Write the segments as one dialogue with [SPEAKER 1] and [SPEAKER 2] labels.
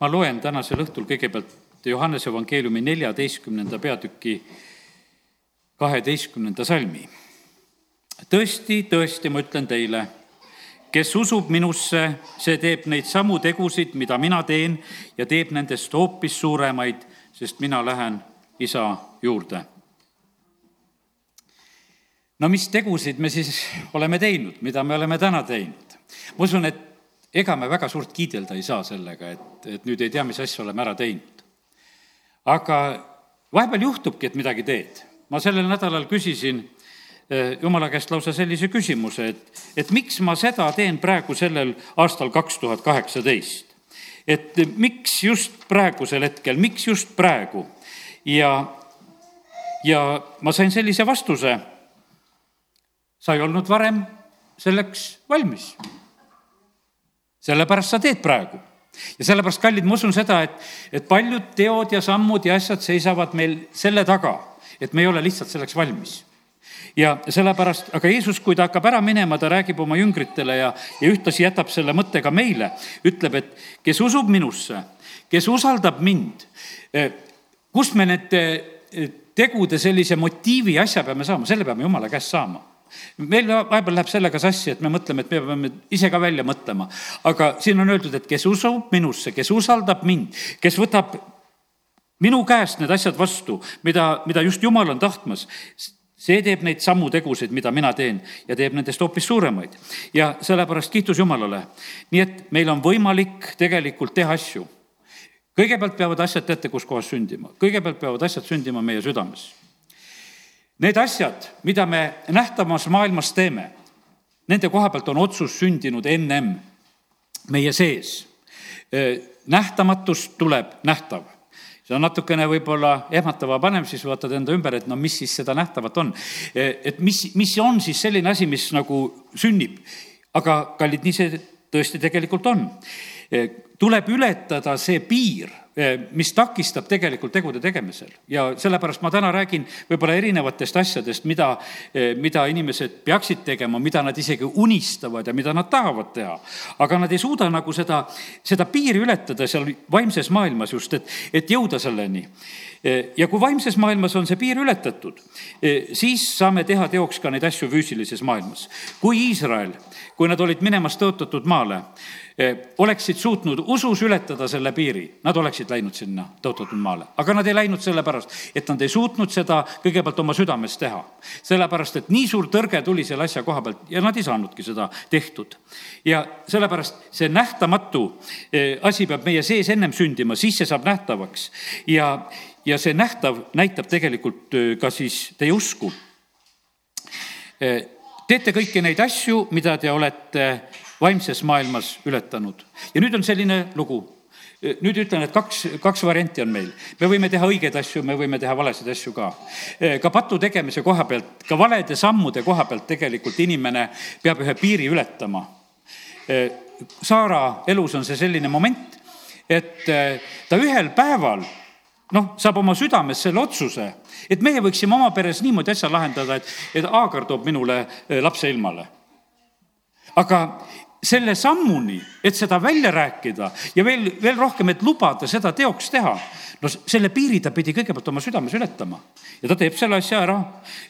[SPEAKER 1] ma loen tänasel õhtul kõigepealt Johannese evangeeliumi neljateistkümnenda peatüki kaheteistkümnenda salmi. tõesti, tõesti, ma ütlen teile, kes usub minusse, see teeb neid samu tegusid, mida mina teen ja teeb nendest hoopis suuremaid, sest mina lähen isa juurde. no mis tegusid me siis oleme teinud, mida me oleme täna teinud? ma usun, et ega me väga suurt kiidelda ei saa sellega, et, et nüüd ei tea, mis asja oleme ära teinud. aga vahepeal juhtubki, et midagi teed. ma sellel nädalal küsisin eh, jumala käest lausa sellise küsimuse, et, et miks ma seda teen praegu sellel aastal kaks tuhat kaheksateist. et miks just praegusel hetkel, miks just praegu? ja, ja ma sain sellise vastuse. sa ei olnud varem selleks valmis sellepärast sa teed praegu. ja sellepärast, kallid, ma usun seda, et, et paljud teod ja sammud ja asjad seisavad meil selle taga, et me ei ole lihtsalt selleks valmis. Ja sellepärast, aga Jeesus, kui ta hakkab ära minema, ta räägib oma jüngritele ja, ja ühtlasi jätab selle mõtte ka meile, ütleb, et kes usub minusse, kes usaldab mind, eh, kust me need eh, tegude sellise motiivi ja asja peame saama, selle peame jumala käest saama meil vahepeal läheb sellega sassi, et me mõtleme, et me peame ise ka välja mõtlema. aga siin on öeldud, et kes usub minusse, kes usaldab mind, kes võtab minu käest need asjad vastu, mida, mida just Jumal on tahtmas, see teeb neid samu tegusid, mida mina teen ja teeb nendest hoopis suuremaid. ja sellepärast kiitus Jumalale. nii et meil on võimalik tegelikult teha asju. kõigepealt peavad asjad, teate, kus kohas sündima? kõigepealt peavad asjad sündima meie südames Need asjad, mida me nähtavas maailmas teeme, nende koha pealt on otsus sündinud ennem meie sees. nähtamatust tuleb nähtav see on natukene võib-olla ehmatava panev, siis vaatad enda ümber, et no mis siis seda nähtavat on. et mis, mis on siis selline asi, mis nagu sünnib. aga kallid, nii see tõesti tegelikult on. tuleb ületada see piir mis takistab tegelikult tegude tegemisel ja sellepärast ma täna räägin võib-olla erinevatest asjadest, mida, eh, mida inimesed peaksid tegema, mida nad isegi unistavad ja mida nad tahavad teha. aga nad ei suuda nagu seda, seda piiri ületada seal vaimses maailmas just, et, et jõuda selleni. Ja kui vaimses maailmas on see piir ületatud, siis saame teha teoks ka neid asju füüsilises maailmas. kui Iisrael, kui nad olid minemas tõotatud maale, oleksid suutnud usus ületada selle piiri, nad oleksid läinud sinna tõotatud maale. aga nad ei läinud sellepärast, et nad ei suutnud seda kõigepealt oma südames teha. sellepärast, et nii suur tõrge tuli selle asja koha pealt ja nad ei saanudki seda tehtud. ja sellepärast see nähtamatu asi peab meie sees ennem sündima, siis see saab nähtavaks. ja, ja see nähtav näitab tegelikult eh, ka siis teie usku teete kõiki neid asju, mida te olete vaimses maailmas ületanud. ja nüüd on selline lugu nüüd ütlen, et kaks, kaks varianti on meil. me võime teha õigeid asju, me võime teha valesid asju ka. ka patu tegemise koha pealt, ka valede sammude koha pealt tegelikult inimene peab ühe piiri ületama. Saara elus on see selline moment, et ta ühel päeval noh, saab oma südames selle otsuse, et meie võiksime oma peres niimoodi asja lahendada, et, et Aagar toob minule lapse ilmale. aga selle sammuni, et seda välja rääkida ja veel, veel rohkem, et lubada seda teoks teha, no selle piiri ta pidi kõigepealt oma südames ületama. ja ta teeb selle asja ära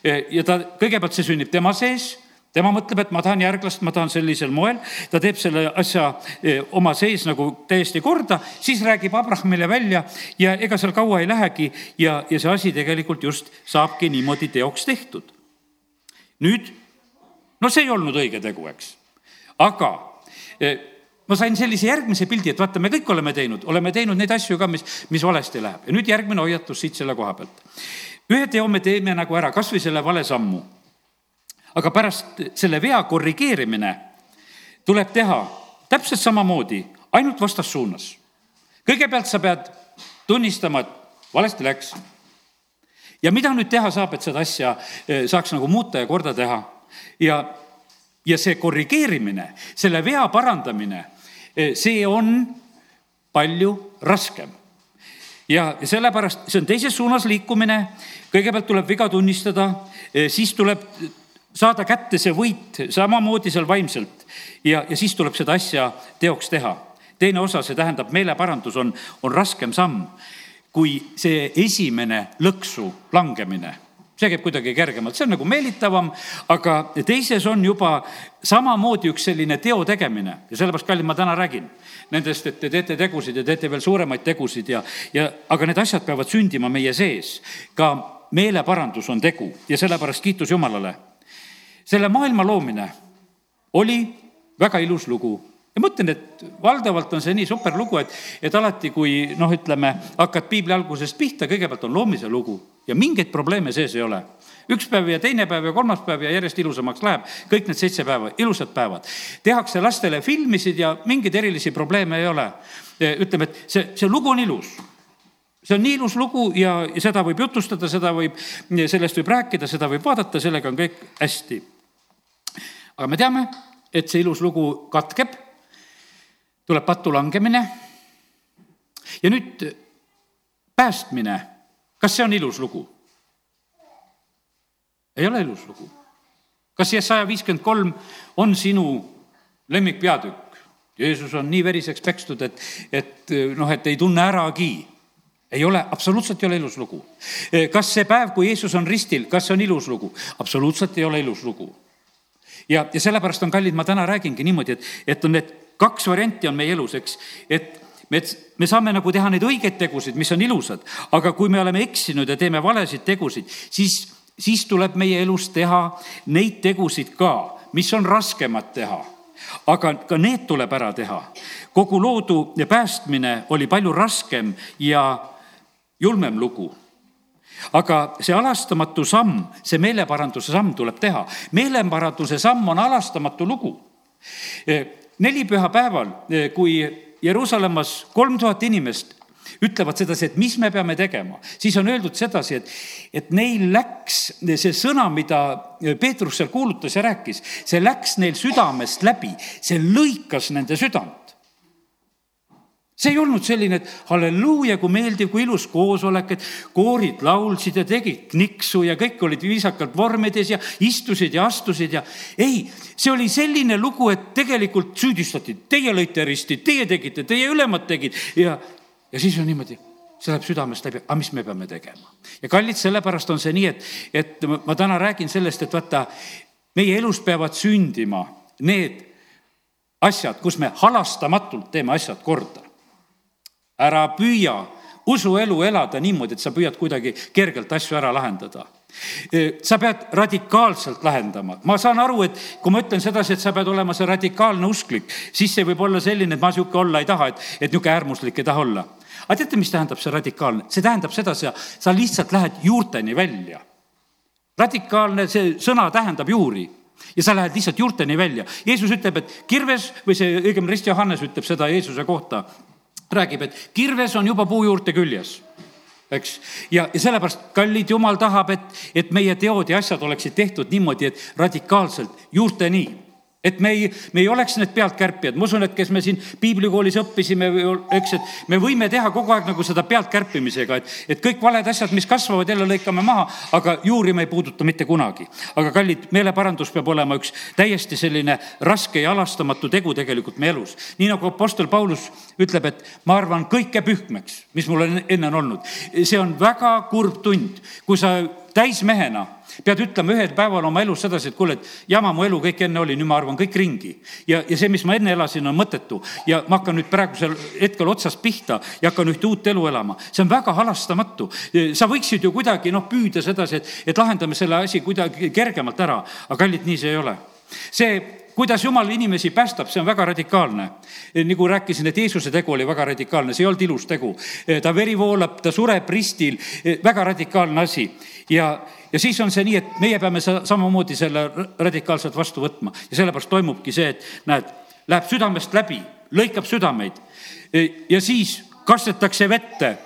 [SPEAKER 1] ja ta, kõigepealt see sünnib tema sees, tema mõtleb, et ma tahan järglast, ma tahan sellisel moel, ta teeb selle asja eh, oma sees nagu täiesti korda, siis räägib Abrahamile välja ja ega seal kaua ei lähegi ja, ja see asi tegelikult just saabki niimoodi teoks tehtud. nüüd, no see ei olnud õige tegu, eks aga eh, ma sain sellise järgmise pildi, et vaata, me kõik oleme teinud, oleme teinud neid asju ka, mis, mis valesti läheb ja nüüd järgmine hoiatus siit selle koha pealt. ühe teo me teeme nagu ära, kas või selle vale sammu. Aga pärast selle vea korrigeerimine tuleb teha täpselt samamoodi, ainult vastassuunas. kõigepealt sa pead tunnistama, et valesti läks. ja mida nüüd teha saab, et seda asja eh, saaks nagu muuta ja korda teha ja ja see korrigeerimine, selle vea parandamine, eh, see on palju raskem. ja sellepärast see on teises suunas liikumine, kõigepealt tuleb viga tunnistada, eh, siis tuleb saada kätte see võit samamoodi seal vaimselt ja, ja siis tuleb seda asja teoks teha. teine osa, see tähendab, meeleparandus on, on raskem samm kui see esimene lõksu langemine see käib kuidagi kergemalt, see on nagu meelitavam, aga teises on juba samamoodi üks selline teo tegemine ja sellepärast, kallid, ma täna räägin nendest, et te teete tegusid ja teete veel suuremaid tegusid ja, ja aga need asjad peavad sündima meie sees. ka meeleparandus on tegu ja sellepärast kiitus Jumalale. Selle maailma loomine oli väga ilus lugu ja ma ütlen, et valdavalt on see nii super lugu, et, et alati, kui noh, ütleme, hakkad piibli algusest pihta, kõigepealt on loomise lugu ja mingeid probleeme sees ei ole. üks päev ja teine päev ja kolmas päev ja järjest ilusamaks läheb, kõik need seitse päeva, ilusad päevad. tehakse lastele filmisid ja mingeid erilisi probleeme ei ole. ütleme, et see, see lugu on ilus see on nii ilus lugu ja seda võib jutustada, seda võib, sellest võib rääkida, seda võib vaadata, sellega on kõik hästi. Aga me teame, et see ilus lugu katkeb tuleb patu langemine. ja nüüd päästmine, kas see on ilus lugu? ei ole ilus lugu. kas Jesaja viiskümmend kolm on sinu lemmikpeatükk? Jeesus on nii veriseks pekstud, et, et noh, et ei tunne äragi ei ole, absoluutselt ei ole ilus lugu. kas see päev, kui Jeesus on ristil, kas see on ilus lugu? absoluutselt ei ole ilus lugu. Ja, ja sellepärast on kallid, ma täna räägingi niimoodi, et, et on need kaks varianti on meie elus, eks, et me, me saame nagu teha neid õigeid tegusid, mis on ilusad, aga kui me oleme eksinud ja teeme valesid tegusid, siis, siis tuleb meie elus teha neid tegusid ka, mis on raskemad teha. Aga ka need tuleb ära teha. kogu loodu päästmine oli palju raskem ja julmem lugu aga see halastamatu samm, see meeleparanduse samm tuleb teha. meeleparanduse samm on halastamatu lugu nelipühapäeval, eh, kui Jeruusalemmas kolm tuhat inimest ütlevad sedasi, et mis me peame tegema, siis on öeldud sedasi, et, et neil läks see sõna, mida Peetrus seal kuulutas ja rääkis, see läks neil südamest läbi, see lõikas nende südant see ei olnud selline, et halleluuja, kui meeldiv, kui ilus koosolek, et koorid laulsid ja tegid kniksu ja kõik olid viisakalt vormides ja istusid ja astusid ja ei, see oli selline lugu, et tegelikult süüdistati, teie lõite risti, teie tegite, teie ülemad tegid. Ja, ja siis on niimoodi see läheb südamest läbi, aga mis me peame tegema? ja kallid, sellepärast on see nii, et, et ma täna räägin sellest, et vaata, meie elus peavad sündima need asjad, kus me halastamatult teeme asjad korda ära püüa usuelu elada niimoodi, et sa püüad kuidagi kergelt asju ära lahendada sa pead radikaalselt lahendama, ma saan aru, et kui ma ütlen sedasi, et sa pead olema see radikaalne usklik, siis see võib olla selline, et ma sihuke olla ei taha, et, et niisugune äärmuslik ei taha olla. aga teate, mis tähendab see radikaalne? see tähendab seda, sa, sa lihtsalt lähed juurteni välja. radikaalne, see sõna tähendab juuri ja sa lähed lihtsalt juurteni välja. Jeesus ütleb, et kirves või see õigemini Rist Johannes ütleb seda Jeesuse kohta räägib, et kirves on juba puu juurte küljes eks, ja, ja sellepärast kallid Jumal tahab, et, et meie teod ja asjad oleksid tehtud niimoodi, et radikaalselt juurteni et me ei, me ei oleks need pealtkärpijad, ma usun, et kes me siin piiblikoolis õppisime, eks, et me võime teha kogu aeg nagu seda pealtkärpimisega, et, et kõik valed asjad, mis kasvavad, jälle lõikame maha, aga juuri me ei puuduta mitte kunagi. aga kallid, meeleparandus peab olema üks täiesti selline raske ja halastamatu tegu tegelikult meie elus. nii nagu Apostel Paulus ütleb, et ma arvan kõike pühkmeks, mis mul on enne on olnud. see on väga kurb tund, kui sa täismehena pead ütlema ühel päeval oma elus sedasi, et kuule, et jama mu elu kõik enne oli, nüüd ma arvan kõik ringi. ja, ja see, mis ma enne elasin, on mõttetu ja ma hakkan nüüd praegusel hetkel otsast pihta ja hakkan ühte uut elu elama. see on väga halastamatu. sa võiksid ju kuidagi noh, püüda sedasi, et, et lahendame selle asi kuidagi kergemalt ära, aga kallid, nii see ei ole. see kuidas jumal inimesi päästab, see on väga radikaalne. nagu rääkisin, et Jeesuse tegu oli väga radikaalne, see ei olnud ilus tegu. ta veri voolab, ta sureb ristil, väga radikaalne asi. ja, ja siis on see nii, et meie peame samamoodi selle radikaalselt vastu võtma ja sellepärast toimubki see, et näed, läheb südamest läbi, lõikab südameid ja siis kastetakse vette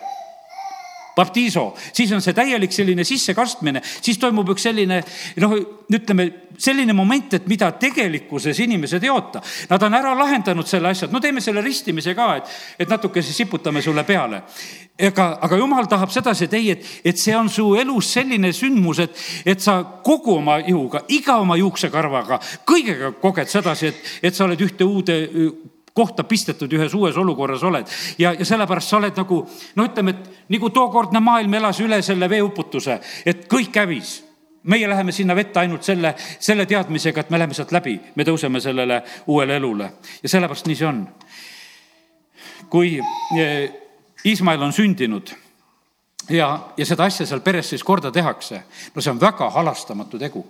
[SPEAKER 1] baptiso, siis on see täielik selline sissekastmine, siis toimub üks selline noh, ütleme selline moment, et mida tegelikkuses inimesed ei oota. Nad on ära lahendanud selle asja, et no teeme selle ristimise ka, et, et natukese siputame sulle peale. ega, aga jumal tahab sedasi, et ei, et, et see on su elus selline sündmus, et, et sa kogu oma ihuga, iga oma juuksekarvaga, kõigega koged sedasi, et, et sa oled ühte uude kohta pistetud ühes uues olukorras oled ja, ja sellepärast sa oled nagu no ütleme, et nagu tookordne maailm elas üle selle veeuputuse, et kõik hävis meie läheme sinna vette ainult selle, selle teadmisega, et me läheme sealt läbi, me tõuseme sellele uuele elule ja sellepärast nii see on. kui eh, Iismael on sündinud ja, ja seda asja seal peres siis korda tehakse, no see on väga halastamatu tegu.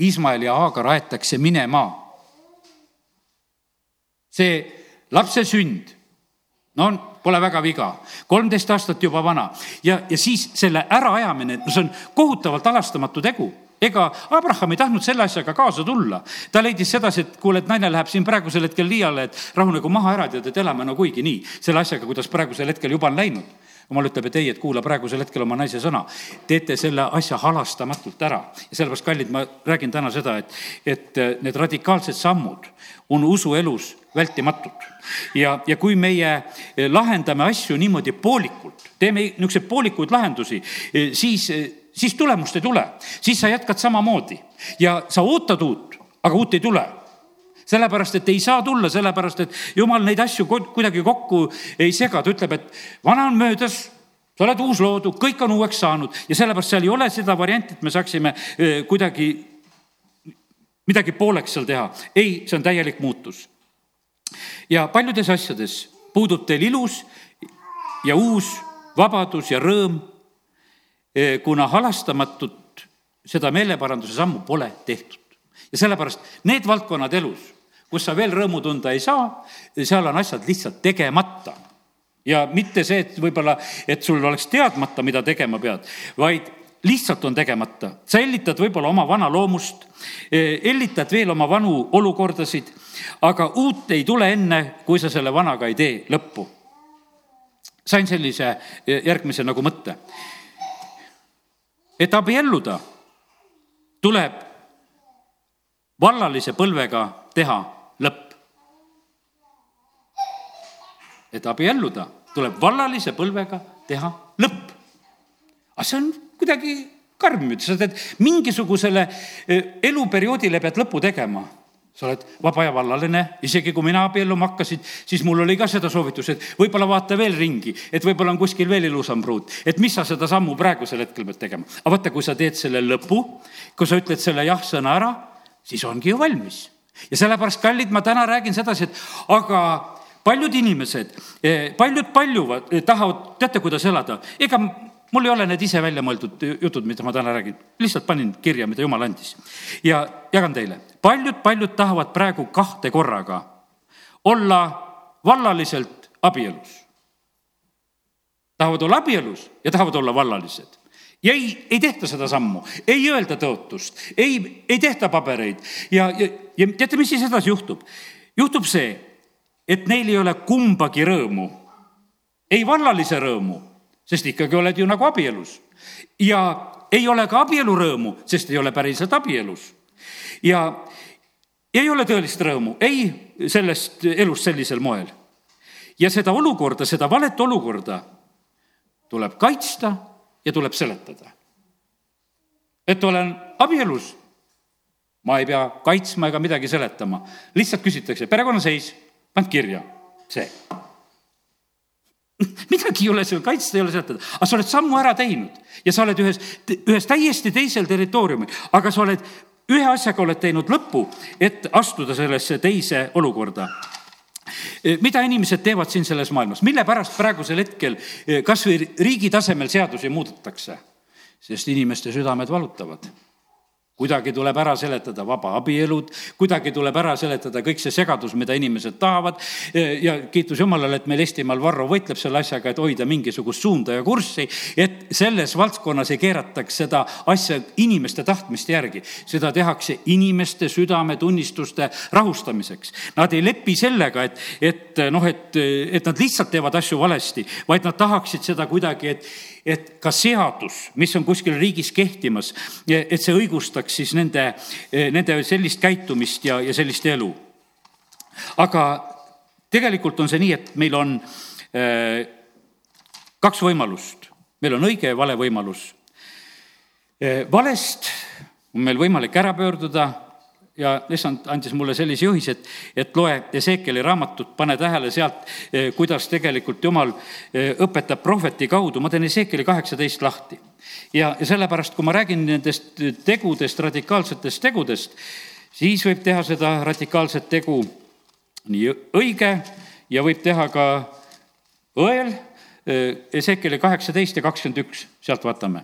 [SPEAKER 1] Iismael ja Aagar aetakse minema. see lapse sünd, no pole väga viga, kolmteist aastat juba vana. Ja, ja siis selle äraajamine, no see on kohutavalt halastamatu tegu. Ega Abraham ei tahtnud selle asjaga kaasa tulla. ta leidis sedasi, et kuule, et naine läheb siin praegusel hetkel liiale, et rahunegu maha ära, tead, et elame naguigi nii. Selle asjaga, kuidas praegusel hetkel juba on läinud. Jumal ütleb, et ei, et kuula praegusel hetkel oma naise sõna. teete selle asja halastamatult ära. Ja sellepärast, kallid, ma räägin täna seda, et, et need radikaalsed sammud on usuelus vältimatud. Ja, ja kui meie äh, lahendame asju niimoodi poolikult, teeme niisuguseid poolikuid lahendusi, äh, siis, siis tulemust ei tule. siis sa jätkad samamoodi ja sa ootad uut, aga uut ei tule sellepärast, et ei saa tulla, sellepärast et jumal neid asju kuidagi kokku ei sega, ta ütleb, et vana on möödas, sa oled uus loodu, kõik on uueks saanud ja sellepärast seal ei ole seda varianti, et me saaksime kuidagi midagi pooleks seal teha. ei, see on täielik muutus. Ja paljudes asjades puudub teil ilus ja uus vabadus ja rõõm, kuna halastamatut seda meeleparanduse sammu pole tehtud. ja sellepärast need valdkonnad elus kus sa veel rõõmu tunda ei saa, seal on asjad lihtsalt tegemata. ja mitte see, et võib-olla, et sul oleks teadmata, mida tegema pead, vaid lihtsalt on tegemata. sa hellitad võib-olla oma vana loomust, hellitad veel oma vanu olukordasid, aga uut ei tule enne, kui sa selle vanaga ei tee lõppu. sain sellise järgmise nagu mõtte. et abielluda tuleb vallalise põlvega teha lõpp. et abielluda, tuleb vallalise põlvega teha lõpp. aga see on kuidagi karm, sa teed mingisugusele e, eluperioodile pead lõpu tegema. Sa oled vaba ja vallaline, isegi kui mina abielluma hakkasin, siis mul oli ka seda soovitust, et võib-olla vaata veel ringi, et võib-olla on kuskil veel ilusam pruut, et mis sa seda sammu praegusel hetkel pead tegema. aga vaata, kui sa teed selle lõpu, kui sa ütled selle jah-sõna ära, siis ongi ju valmis. Ja sellepärast, kallid, ma täna räägin sedasi, et aga paljud inimesed, eh, paljud paljuvad, eh, tahavad, teate, kuidas elada, ega mul ei ole need ise välja mõeldud jutud, mida ma täna räägin, lihtsalt panin kirja, mida jumal andis. ja jagan teile, paljud, paljud tahavad praegu kahte korraga olla vallaliselt abielus. tahavad olla abielus ja tahavad olla vallalised. Ja ei, ei tehta seda sammu, ei öelda tõotust, ei, ei tehta pabereid. Ja, ja, ja teate, mis siis edasi juhtub? juhtub see, et neil ei ole kumbagi rõõmu, ei vallalise rõõmu, sest ikkagi oled ju nagu abielus ja ei ole ka abielu rõõmu, sest ei ole päriselt abielus. ja ei ole tõelist rõõmu, ei sellest elust sellisel moel. ja seda olukorda, seda valet olukorda tuleb kaitsta ja tuleb seletada. et olen abielus, ma ei pea kaitsma ega midagi seletama, lihtsalt küsitakse perekonnaseis, pand kirja, see midagi ei ole seal kaitsta, ei ole seletada, aga sa oled sammu ära teinud. Ja sa oled ühes, ühes täiesti teisel territooriumil, aga sa oled ühe asjaga oled teinud lõpu, et astuda sellesse teise olukorda. Eh, mida inimesed teevad siin selles maailmas, mille pärast praegusel hetkel eh, kas või riigi tasemel seadusi muudetakse? sest inimeste südamed valutavad kuidagi tuleb ära seletada vabaabielud, kuidagi tuleb ära seletada kõik see segadus, mida inimesed tahavad. ja kiitus Jumalale, et meil Eestimaal Varro võitleb selle asjaga, et hoida mingisugust suunda ja kurssi, et selles valdkonnas ei keerataks seda asja inimeste tahtmiste järgi. seda tehakse inimeste südametunnistuste rahustamiseks. Nad ei lepi sellega, et, et noh, et, et nad lihtsalt teevad asju valesti, vaid nad tahaksid seda kuidagi, et et ka seadus, mis on kuskil riigis kehtimas, et see õigustaks siis nende, nende sellist käitumist ja, ja sellist elu. aga tegelikult on see nii, et meil on äh, kaks võimalust. meil on õige ja vale võimalus äh,. valest on meil võimalik ära pöörduda ja issand andis mulle sellise juhise, et, et loe Ezekieli raamatut, pane tähele sealt, eh, kuidas tegelikult jumal eh, õpetab prohveti kaudu, ma teen Ezekieli kaheksateist lahti. ja, ja sellepärast, kui ma räägin nendest tegudest, radikaalsetest tegudest, siis võib teha seda radikaalset tegu nii õige ja võib teha ka õel, Ezekieli kaheksateist ja kakskümmend üks, sealt vaatame.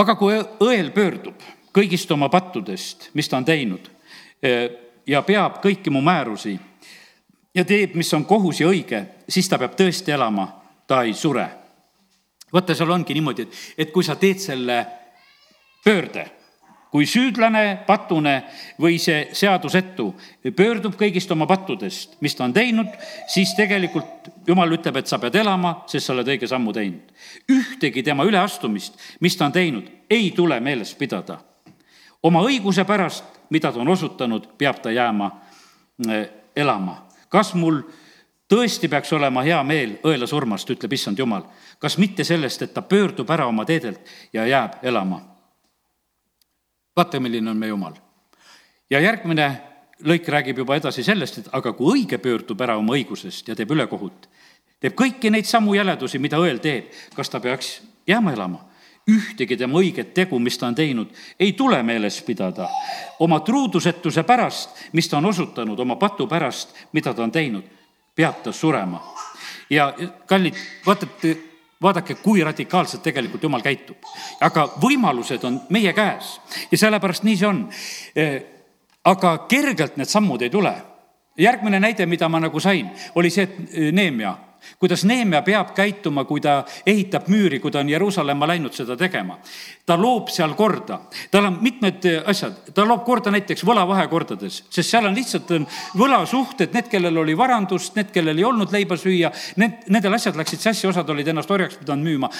[SPEAKER 1] aga kui õel pöördub kõigist oma pattudest, mis ta on teinud ja peab kõiki mu määrusi ja teeb, mis on kohus ja õige, siis ta peab tõesti elama, ta ei sure. vaata, seal ongi niimoodi, et, et kui sa teed selle pöörde kui süüdlane, patune või see seadusetu pöördub kõigist oma pattudest, mis ta on teinud, siis tegelikult jumal ütleb, et sa pead elama, sest sa oled õige sammu teinud. ühtegi tema üleastumist, mis ta on teinud, ei tule meeles pidada. Oma õiguse pärast, mida ta on osutanud, peab ta jääma eh, elama. kas mul tõesti peaks olema hea meel õela surmast, ütleb issand jumal. kas mitte sellest, et ta pöördub ära oma teedelt ja jääb elama vaata, milline on meie jumal. ja järgmine lõik räägib juba edasi sellest, et aga kui õige pöördub ära oma õigusest ja teeb ülekohut, teeb kõiki neid samu jäledusi, mida õel teeb, kas ta peaks jääma elama? Ühtegi tema õiget tegu, mis ta on teinud, ei tule meeles pidada. oma truudusetuse pärast, mis ta on osutanud, oma patu pärast, mida ta on teinud, peab ta surema. ja kallid, vaata, et vaadake, kui radikaalselt tegelikult jumal käitub. aga võimalused on meie käes ja sellepärast nii see on. Eh, aga kergelt need sammud ei tule. järgmine näide, mida ma nagu sain, oli see, et Neemia kuidas Neemia peab käituma, kui ta ehitab müüri, kui ta on Jeruusalemma läinud seda tegema. ta loob seal korda, tal on mitmed asjad, ta loob korda näiteks võlavahekordades, sest seal on lihtsalt on võlasuhted, need, kellel oli varandust, need, kellel ei olnud leiba süüa, need, nendel asjad läksid sassi, osad olid ennast orjaks pidanud müüma.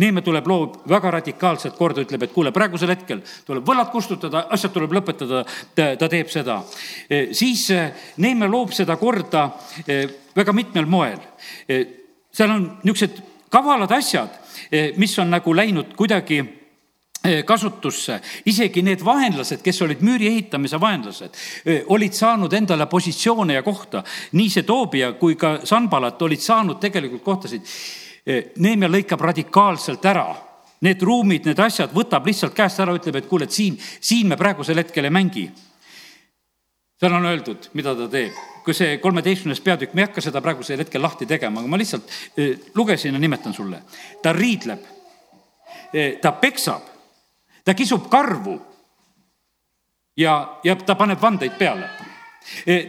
[SPEAKER 1] Neemia tuleb, loob väga radikaalselt korda, ütleb, et kuule, praegusel hetkel tuleb võlad kustutada, asjad tuleb lõpetada, ta teeb seda. siis Neemia loob seda korda väga mitmel moel. Eh, seal on niisugused kavalad asjad, eh, mis on nagu läinud kuidagi eh, kasutusse, isegi need vaenlased, kes olid müüri ehitamise vaenlased, olid saanud endale positsioone ja kohta. nii see Toobia kui ka Sanbalat olid saanud tegelikult kohtasid. Neemia lõikab radikaalselt ära need ruumid, need asjad, võtab lihtsalt käest ära, ütleb, et kuule, et siin, siin me praegusel hetkel ei mängi seal on öeldud, mida ta teeb. Kui see kolmeteistkümnes peatükk, ma ei hakka seda praegusel hetkel lahti tegema, aga ma lihtsalt eh, lugesin ja nimetan sulle. ta riidleb, eh, ta peksab, ta kisub karvu ja, ja ta paneb vandeid peale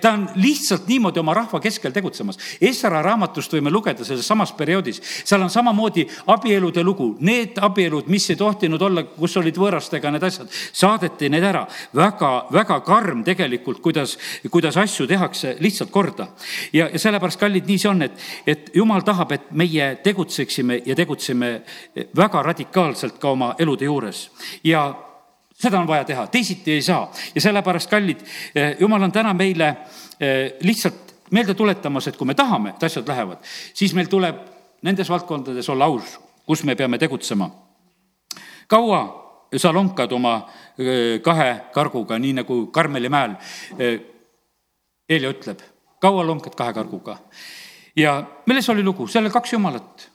[SPEAKER 1] ta on lihtsalt niimoodi oma rahva keskel tegutsemas. Esra raamatust võime lugeda selles samas perioodis, seal on samamoodi abielude lugu, need abielud, mis ei tohtinud olla, kus olid võõrastega need asjad, saadeti need ära. väga, väga karm tegelikult, kuidas, kuidas asju tehakse lihtsalt korda. ja, ja sellepärast, kallid, nii see on, et, et jumal tahab, et meie tegutseksime ja tegutseme väga radikaalselt ka oma elude juures ja seda on vaja teha, teisiti ei saa ja sellepärast, kallid, eh, jumal on täna meile eh, lihtsalt meelde tuletamas, et kui me tahame, et asjad lähevad, siis meil tuleb nendes valdkondades olla aus, kus me peame tegutsema. kaua sa lonkad oma eh, kahe karguga, nii nagu Karmeli mäel Helja ütleb, kaua lonkad kahe karguga? ja milles oli lugu, seal oli kaks jumalat.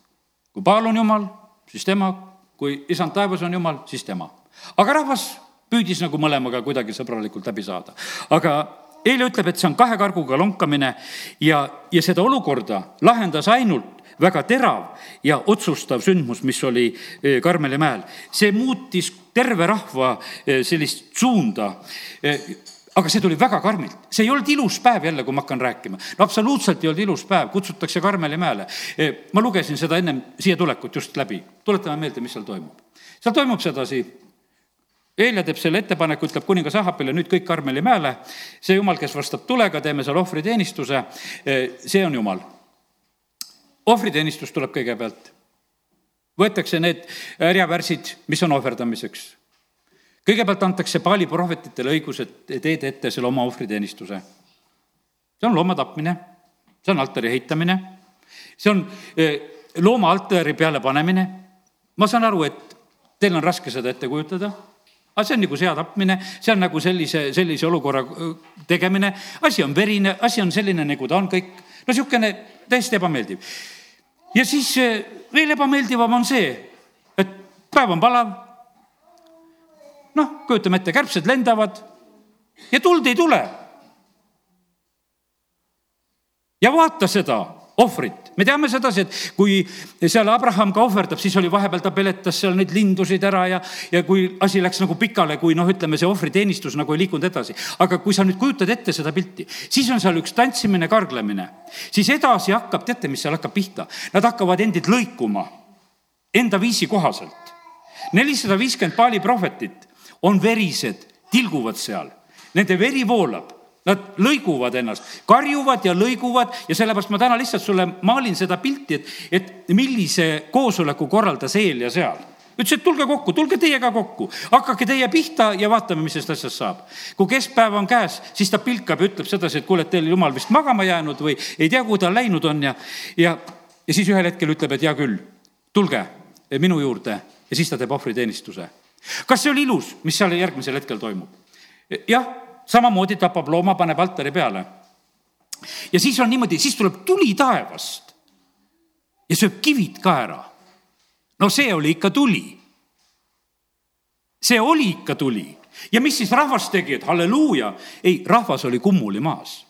[SPEAKER 1] kui Paal on jumal, siis tema, kui isand taevas on jumal, siis tema aga rahvas püüdis nagu mõlemaga kuidagi sõbralikult läbi saada. aga eile ütleb, et see on kahe karguga lonkamine ja, ja seda olukorda lahendas ainult väga terav ja otsustav sündmus, mis oli eh, Karmeli mäel. see muutis terve rahva eh, sellist suunda eh, aga see tuli väga karmilt, see ei olnud ilus päev jälle, kui ma hakkan rääkima. no absoluutselt ei olnud ilus päev, kutsutakse Karmeli mäele. ma lugesin seda ennem siia tulekut just läbi, tuletame meelde, mis seal toimub. seal toimub sedasi Eelia teeb selle ettepaneku, ütleb kuningas Ahapile nüüd kõik Karmeli mäele. see jumal, kes vastab tulega, teeme seal ohvriteenistuse, eh, see on jumal. ohvriteenistus tuleb kõigepealt. võetakse need härjavärsid, mis on ohverdamiseks. kõigepealt antakse Paali prohvetitele õigus, et teed ette selle oma ohvriteenistuse. see on looma tapmine, see on altari ehitamine, see on eh, looma altari peale panemine. ma saan aru, et teil on raske seda ette kujutada aga see on nagu sea tapmine, see on nagu sellise, sellise olukorra tegemine, asi on verine, asi on selline, nagu ta on kõik. no niisugune täiesti ebameeldiv. ja siis veel ebameeldivam on see, et päev on palav. noh, kujutame ette, kärbsed lendavad ja tuld ei tule. ja vaata seda ohvrit me teame sedasi, et kui seal Abraham ka ohverdab, siis oli vahepeal ta peletas seal neid lindusid ära ja, ja kui asi läks nagu pikale, kui noh, ütleme see ohvriteenistus nagu ei liikunud edasi. aga kui sa nüüd kujutad ette seda pilti, siis on seal üks tantsimine, karglemine, siis edasi hakkab, teate, mis seal hakkab pihta? Nad hakkavad endid lõikuma enda viisi kohaselt. nelisada viiskümmend paali prohvetit on verised, tilguvad seal, nende veri voolab Nad lõiguvad ennast, karjuvad ja lõiguvad ja sellepärast ma täna lihtsalt sulle maalin seda pilti, et, et millise koosoleku korraldas eel ja seal ütles, et tulge kokku, tulge teie ka kokku, hakake teie pihta ja vaatame, mis sellest asjast saab. kui keskpäev on käes, siis ta pilkab ja ütleb sedasi, et kuule, et teil jumal vist magama jäänud või ei tea, kuhu ta läinud on ja, ja, ja siis ühel hetkel ütleb, et hea küll, tulge minu juurde ja siis ta teeb ohvriteenistuse. kas see oli ilus, mis seal järgmisel hetkel toimub? jah samamoodi tapab looma, paneb altari peale. ja siis on niimoodi, siis tuleb tuli taevast ja sööb kivid ka ära. no see oli ikka tuli. see oli ikka tuli ja mis siis rahvas tegi, et halleluuja, ei, rahvas oli kummuli maas.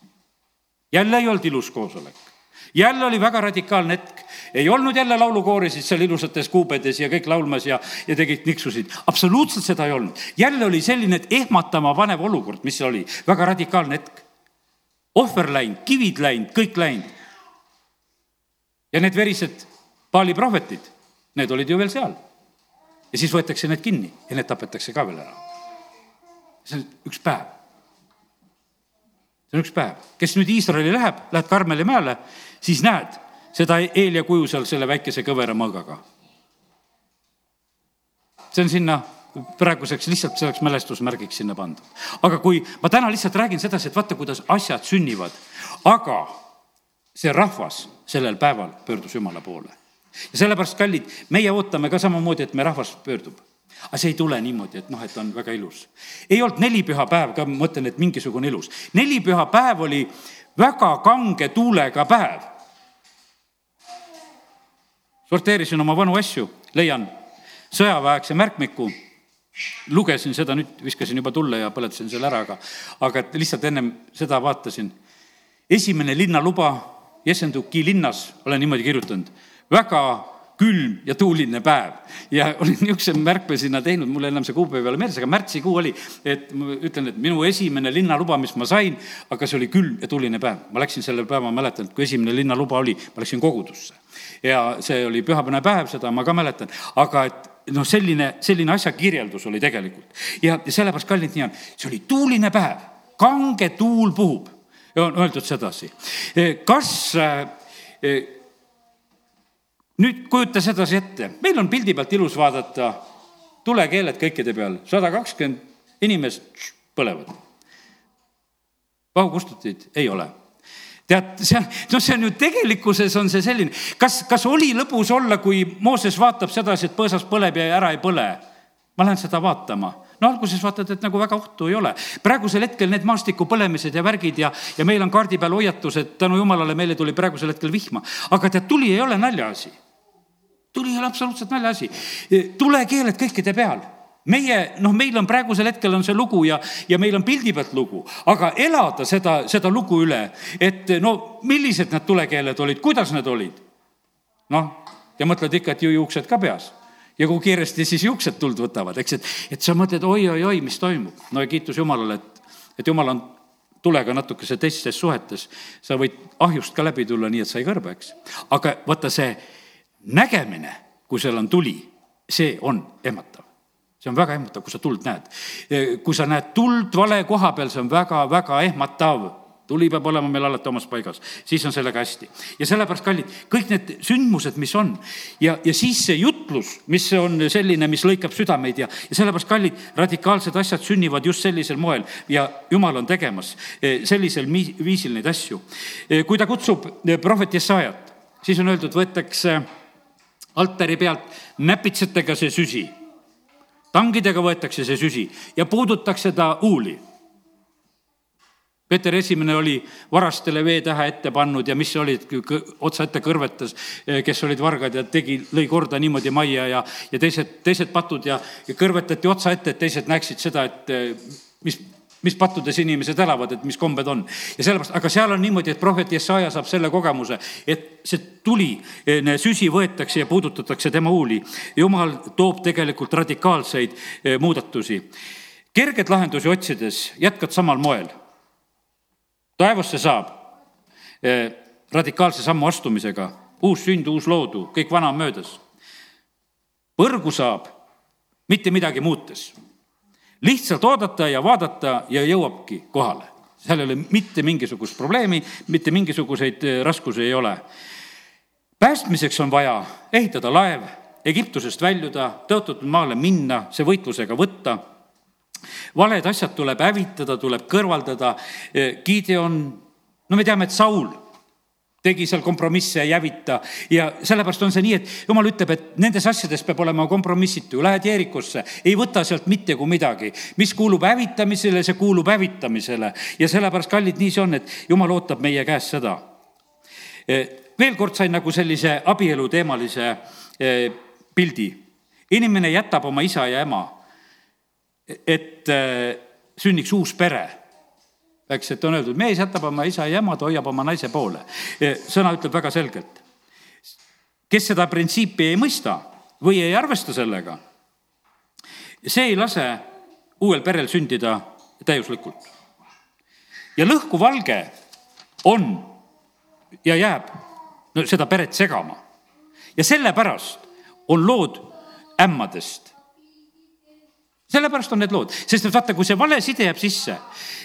[SPEAKER 1] jälle ei olnud ilus koosolek jälle oli väga radikaalne hetk, ei olnud jälle laulukoorisid seal ilusates kuubedes ja kõik laulmas ja, ja tegid niksusid. absoluutselt seda ei olnud. jälle oli selline, ehmatama panev olukord, mis oli, väga radikaalne hetk. ohver läinud, kivid läinud, kõik läinud. ja need verised Paali prohvetid, need olid ju veel seal. ja siis võetakse need kinni ja need tapetakse ka veel ära. see on üks päev see on üks päev, kes nüüd Iisraeli läheb, lähed Karmeli mäele, siis näed seda Eelia kuju seal selle väikese kõvera mõõgaga. see on sinna praeguseks lihtsalt selleks mälestusmärgiks sinna pandud. aga kui ma täna lihtsalt räägin sedasi, et vaata, kuidas asjad sünnivad, aga see rahvas sellel päeval pöördus Jumala poole. ja sellepärast, kallid, meie ootame ka samamoodi, et meie rahvas pöördub aga see ei tule niimoodi, et noh, et on väga ilus. ei olnud nelipühapäev ka, ma mõtlen, et mingisugune ilus. nelipühapäev oli väga kange tuulega päev sorteerisin oma vanu asju, leian sõjaväeaegse märkmiku, lugesin seda, nüüd viskasin juba tulle ja põletasin selle ära, aga, aga et lihtsalt ennem seda vaatasin. esimene linnaluba Jessenduki linnas, olen niimoodi kirjutanud, väga külm ja tuuline päev ja olin niisuguse märkme sinna teinud, mul enam see kuupäev ei ole meeles, aga märtsikuu oli, et ma ütlen, et minu esimene linnaluba, mis ma sain, aga see oli külm ja tuuline päev. ma läksin selle päeva, ma mäletan, et kui esimene linnaluba oli, ma läksin kogudusse. ja see oli pühapäevane päev, seda ma ka mäletan, aga et noh, selline, selline asja kirjeldus oli tegelikult. ja, ja sellepärast, kallid, nii on, see oli tuuline päev, kange tuul puhub, on öeldud sedasi. kas äh, nüüd kujuta sedasi ette, meil on pildi pealt ilus vaadata tulekeeled kõikide peal, sada kakskümmend inimest põlevad. vahukustuteid ei ole tead, see on, noh, see on ju tegelikkuses on see selline, kas, kas oli lõbus olla, kui Mooses vaatab sedasi, et põõsas põleb ja ära ei põle? ma lähen seda vaatama. no alguses vaatad, et nagu väga ohtu ei ole. praegusel hetkel need maastiku põlemised ja värgid ja, ja meil on kaardi peal hoiatus, et tänu jumalale meile tuli praegusel hetkel vihma. aga tead, tuli ei ole naljaasi tuli ei ole absoluutselt naljaasi. tulekeeled kõikide peal meie, noh, meil on praegusel hetkel on see lugu ja, ja meil on pildi pealt lugu, aga elada seda, seda lugu üle, et no millised need tulekeeled olid, kuidas need olid? noh, ja mõtled ikka, et ju juuksed ka peas ja kui kiiresti siis juuksed tuld võtavad, eks, et, et sa mõtled oi-oi-oi, mis toimub. no ja kiitus Jumalale, et, et Jumal on tulega natukese teistes suhetes. sa võid ahjust ka läbi tulla nii, et sa ei kõrbe, eks. aga vaata see nägemine, kui seal on tuli, see on ehmatav. see on väga ehmatav, kui sa tuld näed. kui sa näed tuld vale koha peal, see on väga-väga ehmatav tuli peab olema meil alati omas paigas, siis on sellega hästi. ja sellepärast, kallid, kõik need sündmused, mis on ja, ja siis see jutlus, mis on selline, mis lõikab südameid ja, ja sellepärast, kallid, radikaalsed asjad sünnivad just sellisel moel ja jumal on tegemas eh, sellisel viisil neid asju. Eh, kui ta kutsub eh, prohvet Jesajat, siis on öeldud, võetakse altari pealt näpitsetega see süsi. tangidega võetakse see süsi ja puudutakse ta huuli Peeter Esimene oli varastele veetähe ette pannud ja mis olid, otsa ette kõrvetas, kes olid vargad ja tegi, lõi korda niimoodi majja ja, ja teised, teised patud ja, ja kõrvetati otsa ette, et teised näeksid seda, et mis, mis pattudes inimesed elavad, et mis kombed on. ja sellepärast, aga seal on niimoodi, et prohvet Jesaja saab selle kogemuse, et see tuli, süsi võetakse ja puudutatakse tema huuli. jumal toob tegelikult radikaalseid eh, muudatusi. kerget lahendusi otsides jätkad samal moel taevasse saab eh, radikaalse sammu astumisega, uus sünd, uus loodu, kõik vana on möödas. põrgu saab mitte midagi muutes. Lihtsalt oodata ja vaadata ja jõuabki kohale. seal ei ole mitte mingisugust probleemi, mitte mingisuguseid eh, raskusi ei ole. päästmiseks on vaja ehitada laev, Egiptusest väljuda, tõotatud maale minna, see võitlusega võtta valed asjad tuleb hävitada, tuleb kõrvaldada. Gideon, no me teame, et Saul tegi seal kompromisse ei hävita ja sellepärast on see nii, et jumal ütleb, et nendes asjades peab olema kompromissitu, lähed Jeerikosse, ei võta sealt mitte kui midagi. mis kuulub hävitamisele, see kuulub hävitamisele ja sellepärast, kallid, nii see on, et jumal ootab meie käest seda. veel kord sain nagu sellise abielu teemalise eh, pildi. inimene jätab oma isa ja ema et äh, sünniks uus pere eks, et on öeldud, mees jätab oma isa ja ema, ta hoiab oma naise poole. sõna ütleb väga selgelt. kes seda printsiipi ei mõista või ei arvesta sellega, see ei lase uuel perel sündida täiuslikult. ja lõhku valge on ja jääb no, seda peret segama. ja sellepärast on lood ämmadest sellepärast on need lood, sest et vaata, kui see vale side jääb sisse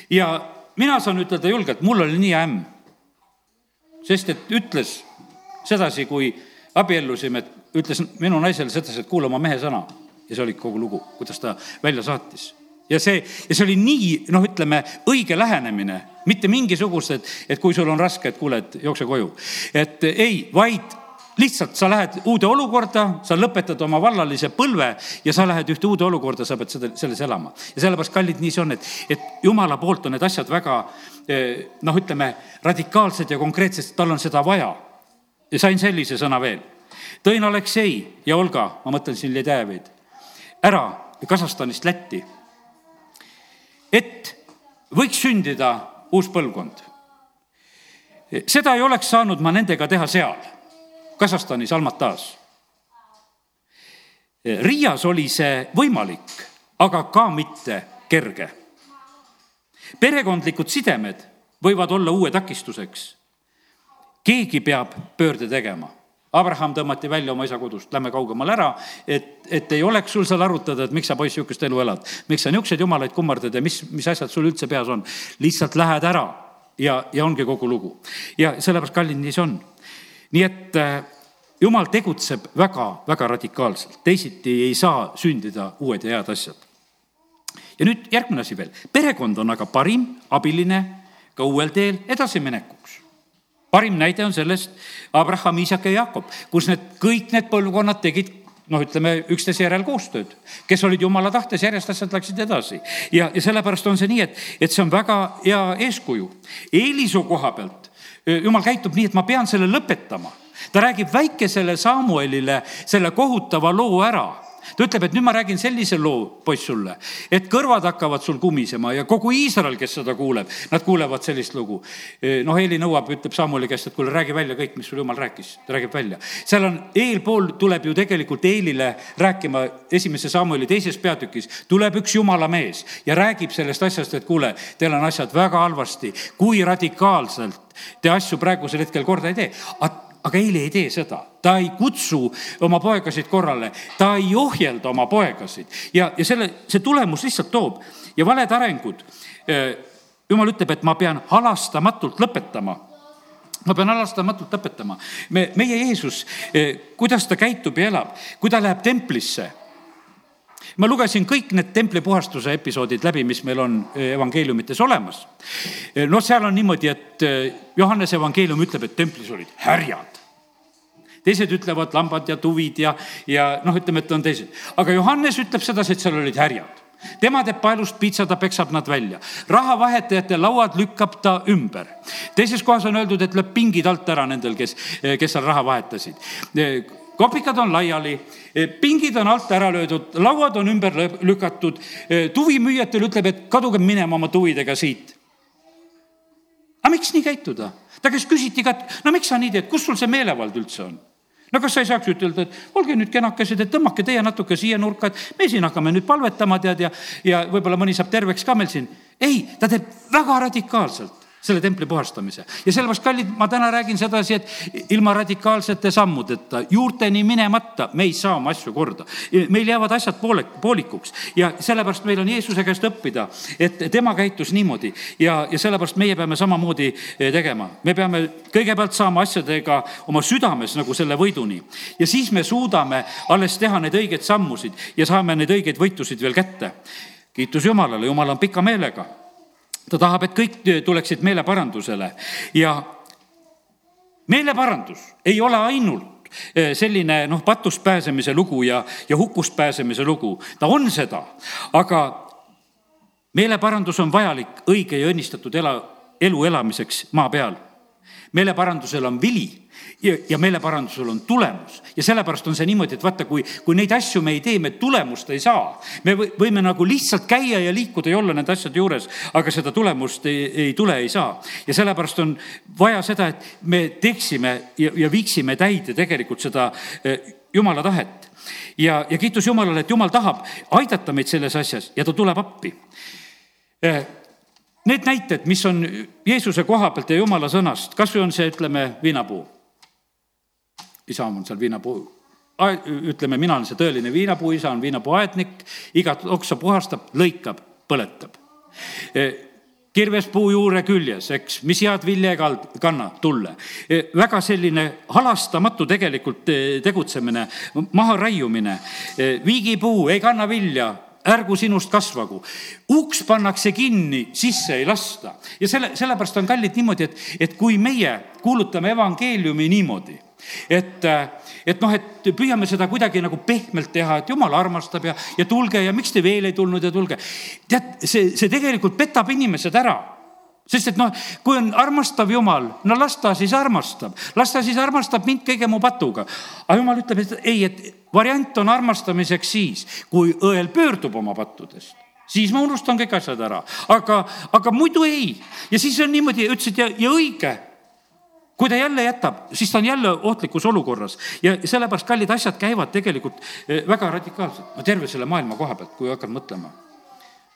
[SPEAKER 1] ja mina saan ütelda julgelt, mul oli nii ämm. sest et ütles sedasi, kui abiellusime, et ütles minu naisele sedasi, et kuula oma mehe sõna. ja see oli kogu lugu, kuidas ta välja saatis. ja see, ja see oli nii, noh, ütleme õige lähenemine, mitte mingisugust, et, et kui sul on raske, et kuule, et jookse koju. et ei, vaid lihtsalt sa lähed uude olukorda, sa lõpetad oma vallalise põlve ja sa lähed ühte uude olukorda, sa pead seda, selles elama. ja sellepärast, kallid, nii see on, et, et jumala poolt on need asjad väga eh, noh, ütleme radikaalsed ja konkreetsed, tal on seda vaja. ja sain sellise sõna veel. tõin Aleksei ja Olga, ma mõtlen siin Ledejevid, ära Kasahstanist Lätti. et võiks sündida uus põlvkond. seda ei oleks saanud ma nendega teha seal Kasahstanis Almatas. Riias oli see võimalik, aga ka mitte kerge. perekondlikud sidemed võivad olla uue takistuseks. keegi peab pöörde tegema. Abraham tõmmati välja oma isa kodust, lähme kaugemale ära, et, et ei oleks sul seal arutada, et miks sa poiss niisugust elu elad. miks sa niisuguseid jumalaid kummardad ja mis, mis asjad sul üldse peas on. lihtsalt lähed ära ja, ja ongi kogu lugu. ja sellepärast, kallid, nii see on nii et äh, jumal tegutseb väga-väga radikaalselt, teisiti ei saa sündida uued ja head asjad. ja nüüd järgmine asi veel, perekond on aga parim abiline ka uuel teel edasiminekuks. parim näide on sellest Abraham, Iisak ja Jakob, kus need kõik need põlvkonnad tegid noh, ütleme üksteise järel koostööd, kes olid jumala tahtes, järjest asjad läksid edasi. ja, ja sellepärast on see nii, et, et see on väga hea eeskuju. Eelisu koha pealt jumal käitub nii, et ma pean selle lõpetama. ta räägib väikesele Samuelile selle kohutava loo ära ta ütleb, et nüüd ma räägin sellise loo, poiss, sulle, et kõrvad hakkavad sul kumisema ja kogu Iisrael, kes seda kuuleb, nad kuulevad sellist lugu. noh, Eeli nõuab, ütleb Samuli käest, et kuule, räägi välja kõik, mis sul jumal rääkis. ta räägib välja. seal on, eelpool tuleb ju tegelikult Eelile rääkima esimese Samuli teises peatükis, tuleb üks jumala mees ja räägib sellest asjast, et kuule, teil on asjad väga halvasti, kui radikaalselt te asju praegusel hetkel korda ei tee aga Eili ei tee seda, ta ei kutsu oma poegasid korrale, ta ei ohjelda oma poegasid. Ja, ja selle, see tulemus lihtsalt toob. Ja valed arengud. Eh, jumal ütleb, et ma pean halastamatult lõpetama. Ma pean halastamatult lõpetama. me, meie Jeesus, eh, kuidas ta käitub ja elab, kui ta läheb templisse. Ma lugesin kõik need templipuhastuse episoodid läbi, mis meil on eh, evangeeliumites olemas. noh, seal on niimoodi, et Johannese evangeelium ütleb, et templis olid härjad teised ütlevad lambad ja tuvid ja, ja noh, ütleme, et on teised. aga Johannes ütleb sedasi, et seal olid härjad tema teeb paelust piitsa, ta peksab nad välja. rahavahetajate lauad lükkab ta ümber. teises kohas on öeldud, et lööb pingid alt ära nendel, kes, kes seal raha vahetasid kopikad on laiali, pingid on alt ära löödud, lauad on ümber lükatud. tuvimüüjatel ütleb, et kaduge minema oma tuvidega siit. aga miks nii käituda? ta käest küsiti ka, et no miks sa nii teed, kus sul see meelevald üldse on? No kas sa ei saaks ütelda, et olge nüüd kenakesed, et tõmmake teie natuke siia nurka, et me siin hakkame nüüd palvetama, tead, ja, ja võib-olla mõni saab terveks ka meil siin. ei, ta teeb väga radikaalselt selle templi puhastamise. ja sellepärast, kallid, ma täna räägin sedasi, et ilma radikaalsete sammudeta, juurteni minemata, me ei saa oma asju korda. meil jäävad asjad poole, poolikuks ja sellepärast meil on Jeesuse käest õppida, et tema käitus niimoodi ja, ja sellepärast meie peame samamoodi eh, tegema. me peame kõigepealt saama asjadega oma südames nagu selle võiduni ja siis me suudame alles teha neid õigeid sammusid ja saame neid õigeid võitusid veel kätte. kiitus Jumalale, Jumal on pika meelega ta tahab, et kõik tuleksid meeleparandusele ja meeleparandus ei ole ainult eh, selline noh, patust pääsemise lugu ja, ja hukust pääsemise lugu, ta on seda, aga meeleparandus on vajalik õige ja õnnistatud ela, elu elamiseks maa peal. Meeleparandusel on vili ja, ja meeleparandusel on tulemus. ja sellepärast on see niimoodi, et vaata, kui, kui neid asju me ei tee, me tulemust ei saa. me võime nagu lihtsalt käia ja liikuda ja olla nende asjade juures, aga seda tulemust ei, ei tule, ei saa. ja sellepärast on vaja seda, et me teeksime ja, ja viiksime täide tegelikult seda eh, jumala tahet. ja, ja kiitus Jumalale, et Jumal tahab aidata meid selles asjas ja ta tuleb appi eh, Need näited, mis on Jeesuse koha pealt ja Jumala sõnast, kas või on see, ütleme, viinapuu isa on seal viinapuu, ütleme, mina olen see tõeline viinapuu, isa on viinapuu aednik, igat oksa puhastab, lõikab, põletab e, kirves puu juure küljes, eks, mis head vilja ei kanna tulle. E, väga selline halastamatu tegelikult e, tegutsemine, maharaiumine. viigipuu ei kanna vilja, ärgu sinust kasvagu. uks pannakse kinni, sisse ei lasta. ja selle, sellepärast on kallid niimoodi, et, et kui meie kuulutame evangeeliumi niimoodi, et, et noh, et püüame seda kuidagi nagu pehmelt teha, et jumal armastab ja, ja tulge ja miks te veel ei tulnud ja tulge. tead, see, see tegelikult petab inimesed ära sest et noh, kui on armastav jumal, no las ta siis armastab, las ta siis armastab mind kõige mu patuga. aga jumal ütleb, et ei, et variant on armastamiseks siis, kui õel pöördub oma pattudest siis ma unustan kõik asjad ära, aga, aga muidu ei. ja siis on niimoodi, ütlesid ja, ja õige kui ta jälle jätab, siis ta on jälle ohtlikus olukorras ja sellepärast kallid asjad käivad tegelikult eh, väga radikaalselt, no terve selle maailma koha pealt, kui hakkad mõtlema.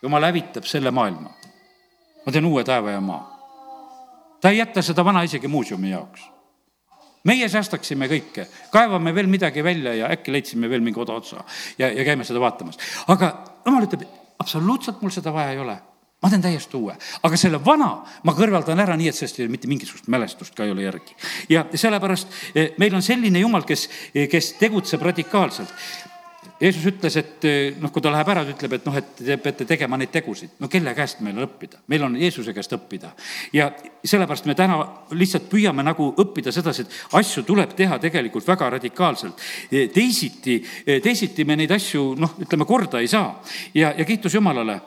[SPEAKER 1] jumal hävitab selle maailma. Ma teen uue taeva ja maa. ta ei jäta seda vana isegi muuseumi jaoks. meie säästaksime kõike, kaevame veel midagi välja ja äkki leidsime veel mingi odaotsa ja, ja käime seda vaatamas. aga jumal ütleb, absoluutselt mul seda vaja ei ole ma teen täiesti uue, aga selle vana ma kõrvaldan ära nii, et sellest ei ole mitte mingisugust mälestust ka ei ole järgi. ja sellepärast eh, meil on selline jumal, kes, eh, kes tegutseb radikaalselt. Jeesus ütles, et eh, noh, kui ta läheb ära, ta ütleb, et noh, et te peate tegema neid tegusid. no kelle käest meil on õppida? meil on Jeesuse käest õppida. ja sellepärast me täna lihtsalt püüame nagu õppida sedasi, et asju tuleb teha tegelikult väga radikaalselt. teisiti, teisiti me neid asju noh, ütleme korda ei saa. ja, ja kiitus Jumalale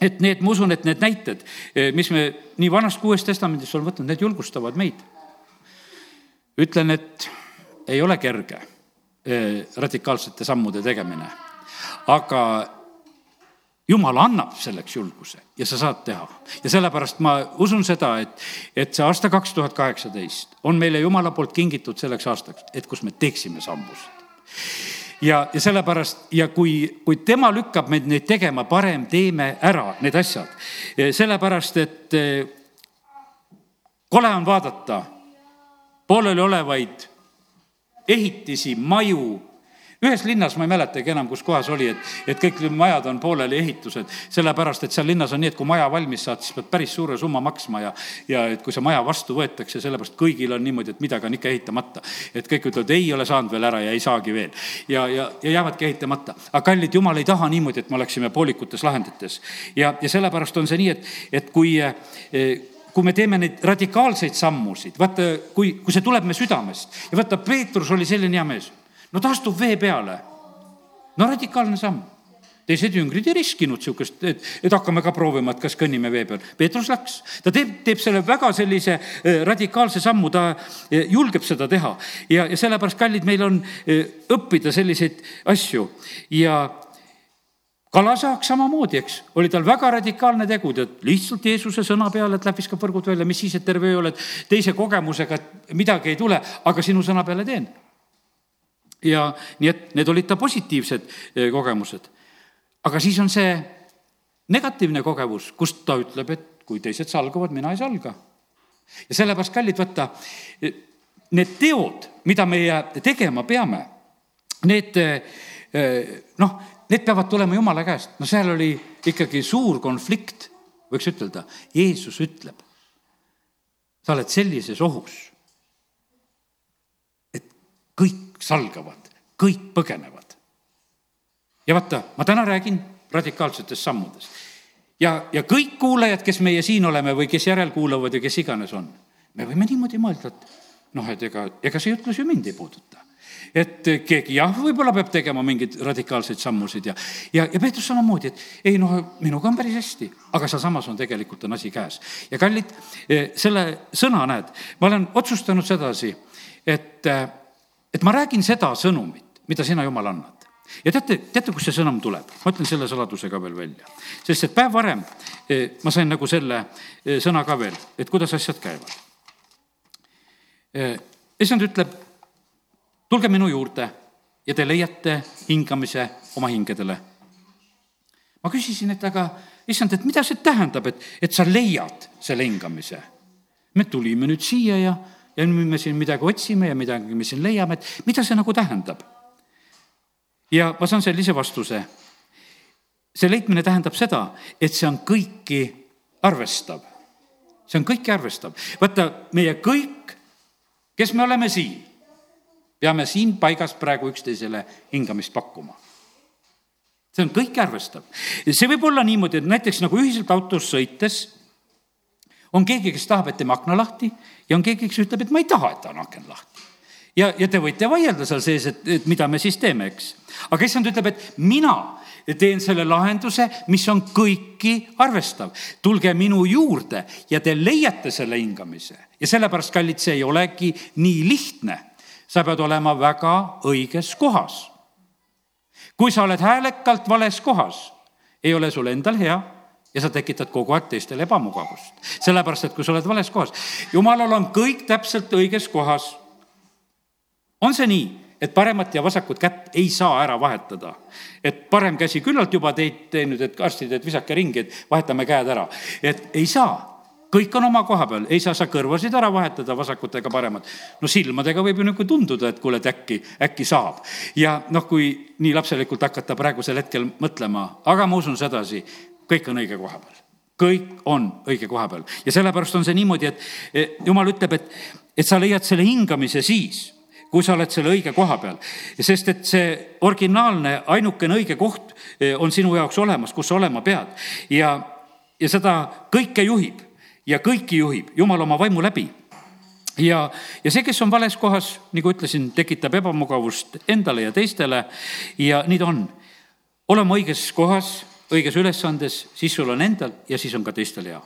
[SPEAKER 1] et need, ma usun, et need näited, eh, mis me nii Vanast kui Uuest Testamendist oleme võtnud, need julgustavad meid. ütlen, et ei ole kerge eh, radikaalsete sammude tegemine, aga jumal annab selleks julguse ja sa saad teha. ja sellepärast ma usun seda, et, et see aasta kaks tuhat kaheksateist on meile Jumala poolt kingitud selleks aastaks, et kus me teeksime sammusid ja, ja sellepärast ja kui, kui tema lükkab meid neid tegema, parem teeme ära need asjad. sellepärast, et eh, kole on vaadata pooleliolevaid ehitisi, maju ühes linnas, ma ei mäletagi enam, kus kohas oli, et, et kõik majad on pooleli ehitused, sellepärast et seal linnas on nii, et kui maja valmis saad, siis pead päris suure summa maksma ja, ja et kui see maja vastu võetakse, sellepärast kõigil on niimoodi, et midagi on ikka ehitamata. et kõik ütlevad, ei ole saanud veel ära ja ei saagi veel ja, ja, ja jäävadki ehitamata. aga kallid, jumal ei taha niimoodi, et me oleksime poolikutes lahendites ja, ja sellepärast on see nii, et, et kui kui me teeme neid radikaalseid sammusid, vaata, kui, kui see tuleb me südamest ja vaata, Peetrus oli selline hea mees. no ta astub vee peale. no radikaalne samm teised jüngrid ei riskinud niisugust, et, et hakkame ka proovima, et kas kõnnime vee peal. Peetrus läks, ta teeb, teeb selle väga sellise eh, radikaalse sammu, ta eh, julgeb seda teha. ja, ja sellepärast, kallid, meil on eh, õppida selliseid asju ja kalasaak samamoodi, eks, oli tal väga radikaalne tegu, tead, lihtsalt Jeesuse sõna peale, et läheb viskab võrgud välja, mis siis, et terve öö oled teise kogemusega, et midagi ei tule, aga sinu sõna peale teen. ja nii et need olid ta positiivsed kogemused aga siis on see negatiivne kogemus, kus ta ütleb, et kui teised salgavad, mina ei salga. ja sellepärast, kallid, võtta, need teod, mida meie tegema peame, need noh, need peavad tulema jumala käest. no seal oli ikkagi suur konflikt, võiks ütelda. Jeesus ütleb, sa oled sellises ohus, et kõik salgavad, kõik põgenevad ja vaata, ma täna räägin radikaalsetest sammudest. ja, ja kõik kuulajad, kes meie siin oleme või kes järelkuulavad ja kes iganes on, me võime niimoodi mõelda, et noh, et ega, ega see jutlus ju mind ei puuduta et keegi jah, võib-olla peab tegema mingeid radikaalseid sammusid ja, ja, ja Peetrus samamoodi, et ei noh, minuga on päris hästi, aga sealsamas on tegelikult on asi käes. ja kallid, eh, selle sõna näed, ma olen otsustanud sedasi, et, eh, et ma räägin seda sõnumit, mida sina, Jumal, annad ja teate, teate, kust see sõnum tuleb? ma ütlen selle saladuse ka veel välja. sest et päev varem eh, ma sain nagu selle sõna ka veel, et kuidas asjad käivad. issand ütleb, tulge minu juurde ja te leiate hingamise oma hingedele. ma küsisin, et aga issand, et mida see tähendab, et, et sa leiad selle hingamise? me tulime nüüd siia ja, ja nüüd me siin midagi otsime ja midagi me siin leiame, et mida see nagu tähendab ja ma saan sellise vastuse. see leidmine tähendab seda, et see on kõiki arvestav. see on kõiki arvestav. vaata, meie kõik, kes me oleme siin, peame siin paigas praegu üksteisele hingamist pakkuma see on kõike arvestav. see võib olla niimoodi, et näiteks nagu ühiselt autos sõites on keegi, kes tahab, et teeme akna lahti ja on keegi, kes ütleb, et ma ei taha, et on aken lahti ja, ja te võite vaielda seal sees, et, et mida me siis teeme, eks. aga issand ütleb, et mina teen selle lahenduse, mis on kõiki arvestav. tulge minu juurde ja te leiate selle hingamise ja sellepärast, kallid, see ei olegi nii lihtne. Sa pead olema väga õiges kohas. kui sa oled häälekalt vales kohas, ei ole sul endal hea ja sa tekitad kogu aeg teistele ebamugavust. sellepärast, et kui sa oled vales kohas, jumalal on kõik täpselt õiges kohas on see nii, et paremat ja vasakut kätt ei saa ära vahetada? et parem käsi küllalt juba teid teinud, et arstid, et visake ringi, et vahetame käed ära. et ei saa kõik on oma koha peal, ei saa sa kõrvasid ära vahetada vasakut ega paremat. no silmadega võib ju nagu tunduda, et kuule, et äkki, äkki saab. ja noh, kui nii lapselikult hakata praegusel hetkel mõtlema, aga ma usun sedasi, kõik on õige koha peal. kõik on õige koha peal ja sellepärast on see niimoodi, et jumal ütleb, et, et sa leiad selle hingamise siis kui sa oled selle õige koha peal. sest et see originaalne, ainukene õige koht eh, on sinu jaoks olemas, kus sa olema pead. ja, ja seda kõike juhib ja kõiki juhib Jumal oma vaimu läbi ja, ja see, kes on vales kohas, nagu ütlesin, tekitab ebamugavust endale ja teistele ja nii ta on. olema õiges kohas, õiges ülesandes, siis sul on endal ja siis on ka teistel hea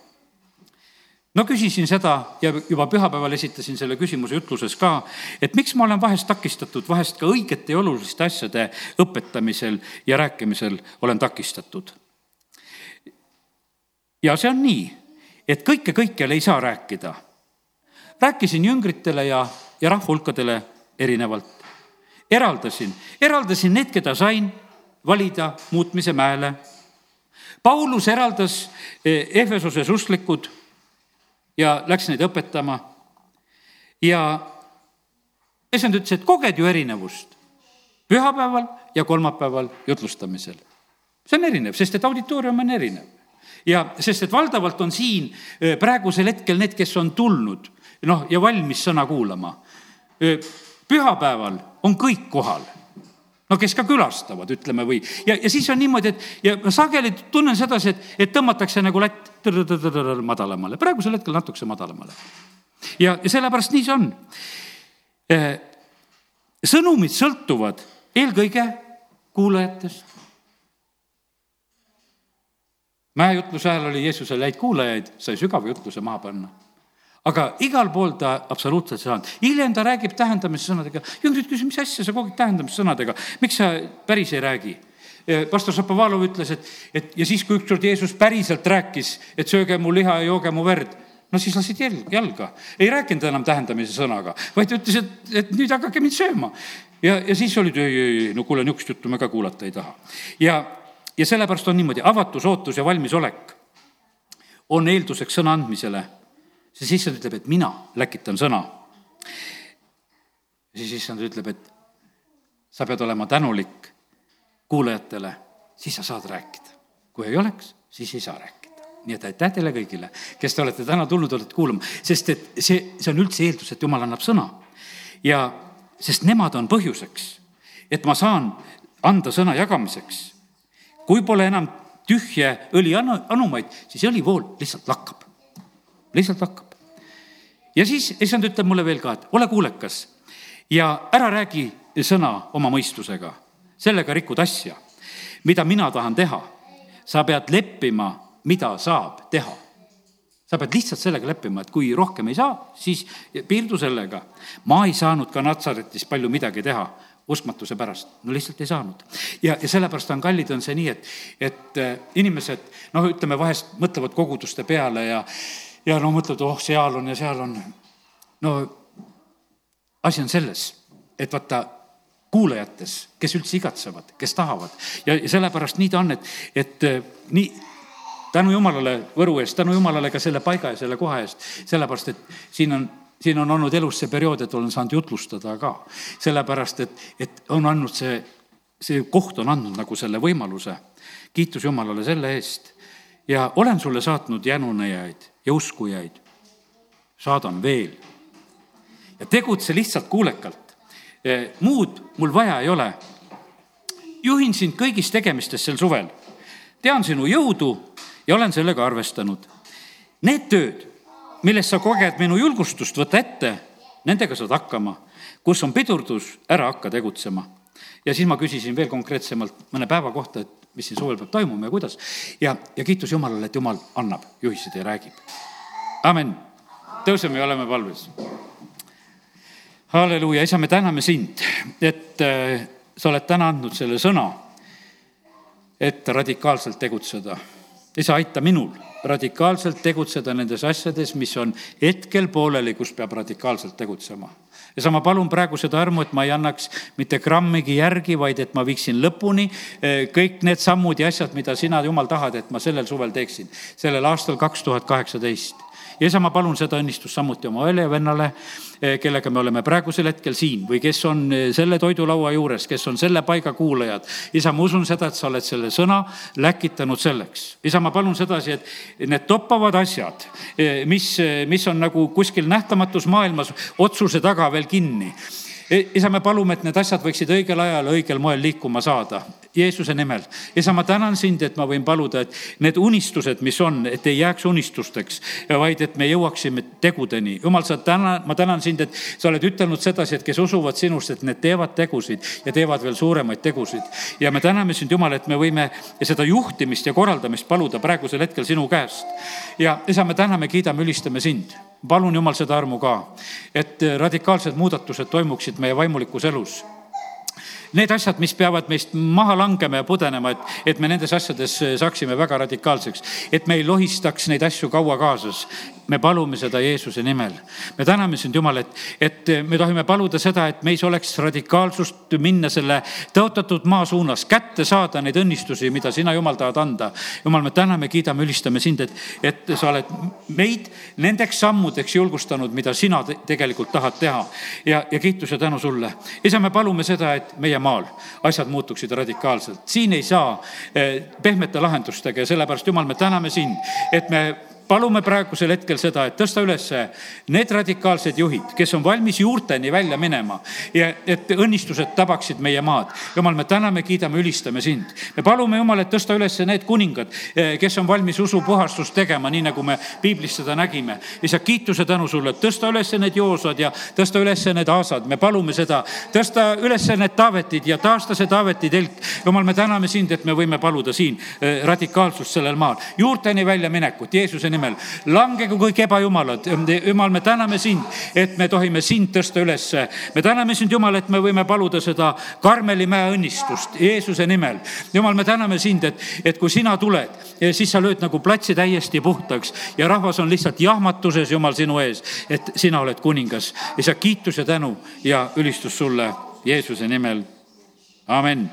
[SPEAKER 1] no küsisin seda ja juba pühapäeval esitasin selle küsimuse ütluses ka, et miks ma olen vahest takistatud, vahest ka õigete ja oluliste asjade õpetamisel ja rääkimisel olen takistatud. ja see on nii, et kõike kõikjal ei saa rääkida. rääkisin jüngritele ja, ja rahvahulkadele erinevalt. eraldasin, eraldasin need, keda sain valida muutmise mäele. Paulus eraldas eh, Ehvesoses usklikud ja läks neid õpetama. ja issand ütles, et koged ju erinevust pühapäeval ja kolmapäeval jutlustamisel. see on erinev, sest et auditoorium on erinev. Ja sest, et valdavalt on siin praegusel hetkel need, kes on tulnud noh, ja valmis sõna kuulama. pühapäeval on kõik kohal no kes ka külastavad, ütleme, või, ja, ja siis on niimoodi, et ja ma sageli tunnen sedasi, et, et tõmmatakse nagu latt madalamale, praegusel hetkel natukese madalamale. ja, ja sellepärast nii see on. Sõnumid sõltuvad eelkõige kuulajatest. Mäejutluse ajal oli Jeesusel häid kuulajaid, sai sügava jutluse maha panna aga igal pool ta absoluutselt ei saanud. hiljem ta räägib tähendamissõnadega. jüngrid küsisid, mis asja sa kogu aeg tähendamissõnadega, miks sa päris ei räägi? pastor Šapovalov ütles, et, et ja siis, kui ükskord Jeesus päriselt rääkis, et sööge mu liha ja jooge mu verd, no siis lasid jalga. ei rääkinud enam tähendamise sõnaga, vaid ütles, et, et nüüd hakake mind sööma. ja, ja siis olid, ei, ei, ei, no kuule, niisugust juttu me ka kuulata ei taha. ja, ja sellepärast on niimoodi, avatus, ootus ja valmisolek on eelduseks sõna andmisele siis issand ütleb, et mina läkitan sõna. siis issand ütleb, et sa pead olema tänulik kuulajatele, siis sa saad rääkida. kui ei oleks, siis ei saa rääkida nii et aitäh teile kõigile, kes te olete täna tulnud, olete kuulama, sest et see, see on üldse eeldus, et jumal annab sõna. ja sest nemad on põhjuseks, et ma saan anda sõna jagamiseks. Kui pole enam tühje õli anumaid, siis õlivool lihtsalt lakkab, lihtsalt lakkab ja siis issand ütleb mulle veel ka, et ole kuulekas ja ära räägi sõna oma mõistusega, sellega rikud asja, mida mina tahan teha. sa pead leppima, mida saab teha. sa pead lihtsalt sellega leppima, et kui rohkem ei saa, siis piirdu sellega. ma ei saanud ka Natsaretis palju midagi teha uskmatuse pärast, no lihtsalt ei saanud. ja, ja sellepärast on kallid, on see nii, et, et äh, inimesed noh, ütleme vahest mõtlevad koguduste peale ja ja no mõtled, oh, seal on ja seal on. no asi on selles, et vaata, kuulajates, kes üldse igatsevad, kes tahavad ja sellepärast nii ta on, et, et eh, nii tänu jumalale Võru eest, tänu jumalale ka selle paiga ja selle koha eest, sellepärast et siin on siin on olnud elus see periood, et olen saanud jutlustada ka. sellepärast, et, et on andnud see, see koht on andnud nagu selle võimaluse. kiitus Jumalale selle eest. ja olen sulle saatnud jänunejaid ja uskujaid saadan veel. ja tegutse lihtsalt kuulekalt. E, muud mul vaja ei ole. juhin sind kõigis tegemistes sel suvel. tean sinu jõudu ja olen sellega arvestanud. Need tööd, milles sa koged minu julgustust, võta ette, nendega saad hakkama. kus on pidurdus, ära hakka tegutsema. ja siis ma küsisin veel konkreetsemalt mõne päeva kohta, et mis siin suvel peab toimuma ja kuidas. ja, ja kiitus Jumalale, et Jumal annab juhised ja räägib. amin. tõuseme ja oleme palves. halleluuja, isa, me täname sind, et äh, sa oled täna andnud selle sõna, et radikaalselt tegutseda. Isa, aita minul radikaalselt tegutseda nendes asjades, mis on hetkel pooleli, kus peab radikaalselt tegutsema. Ja sa, ma palun praegu seda armu, et ma ei annaks mitte grammigi järgi, vaid et ma viiksin lõpuni eh, kõik need sammud ja asjad, mida sina, Jumal, tahad, et ma sellel suvel teeksin, sellel aastal kaks tuhat kaheksateist ja isa, ma palun seda õnnistust samuti oma õele ja vennale, eh, kellega me oleme praegusel hetkel siin või kes on eh, selle toidulaua juures, kes on selle paiga kuulajad. isa, ma usun seda, et sa oled selle sõna läkitanud selleks. isa, ma palun sedasi, et need toppavad asjad, eh, mis, mis on nagu kuskil nähtamatus maailmas otsuse taga veel kinni isa, me palume, et need asjad võiksid õigel ajal õigel moel liikuma saada. Jeesuse nimel. isa, ma tänan sind, et ma võin paluda, et need unistused, mis on, et ei jääks unistusteks, vaid et me jõuaksime tegudeni. jumal, sa täna, ma tänan sind, et sa oled ütelnud sedasi, et kes usuvad sinust, et need teevad tegusid ja teevad veel suuremaid tegusid. ja me täname sind, Jumal, et me võime seda juhtimist ja korraldamist paluda praegusel hetkel sinu käest. ja isa, me täname, kiidame, ülistame sind palun Jumal seda armu ka, et radikaalsed muudatused toimuksid meie vaimulikus elus need asjad, mis peavad meist maha langema ja pudenema, et, et me nendes asjades saaksime väga radikaalseks, et me ei lohistaks neid asju kaua kaasas. Me palume seda Jeesuse nimel. me täname sind, Jumal, et, et me tohime paluda seda, et meis oleks radikaalsust minna selle tõotatud maa suunas, kätte saada neid õnnistusi, mida sina, Jumal, tahad anda. Jumal, me täname, kiidame, ülistame sind, et, et sa oled meid nendeks sammudeks julgustanud, mida sina te tegelikult tahad teha. ja, ja kiitus ja tänu sulle. isa, me palume seda, et meie maal asjad muutuksid radikaalselt. siin ei saa eh, pehmete lahendustega ja sellepärast, Jumal, me täname sind, et me palume praegusel hetkel seda, et tõsta üles need radikaalsed juhid, kes on valmis juurteni välja minema ja et õnnistused tabaksid meie maad. jumal, me täname, kiidame, ülistame sind. me palume, Jumal, et tõsta üles need kuningad, kes on valmis usupuhastust tegema, nii nagu me piiblis seda nägime. isa, kiituse tänu sulle, tõsta üles need Joosad ja tõsta üles need Aasad, me palume seda, tõsta üles need Taavetid ja taasta see Taaveti telk. jumal, me täname sind, et me võime paluda siin eh, radikaalsust sellel maal, juurteni väljaminekut Jeesuse nimel. langegu kõik ebajumalad, jumal, me täname sind, et me tohime sind tõsta ülesse. me täname sind, Jumal, et me võime paluda seda Karmeli mäe õnnistust Jeesuse nimel. jumal, me täname sind, et, et kui sina tuled, siis sa lööd nagu platsi täiesti puhtaks ja rahvas on lihtsalt jahmatuses, Jumal, sinu ees, et sina oled kuningas. isa, kiitus ja tänu ja ülistus sulle Jeesuse nimel. amin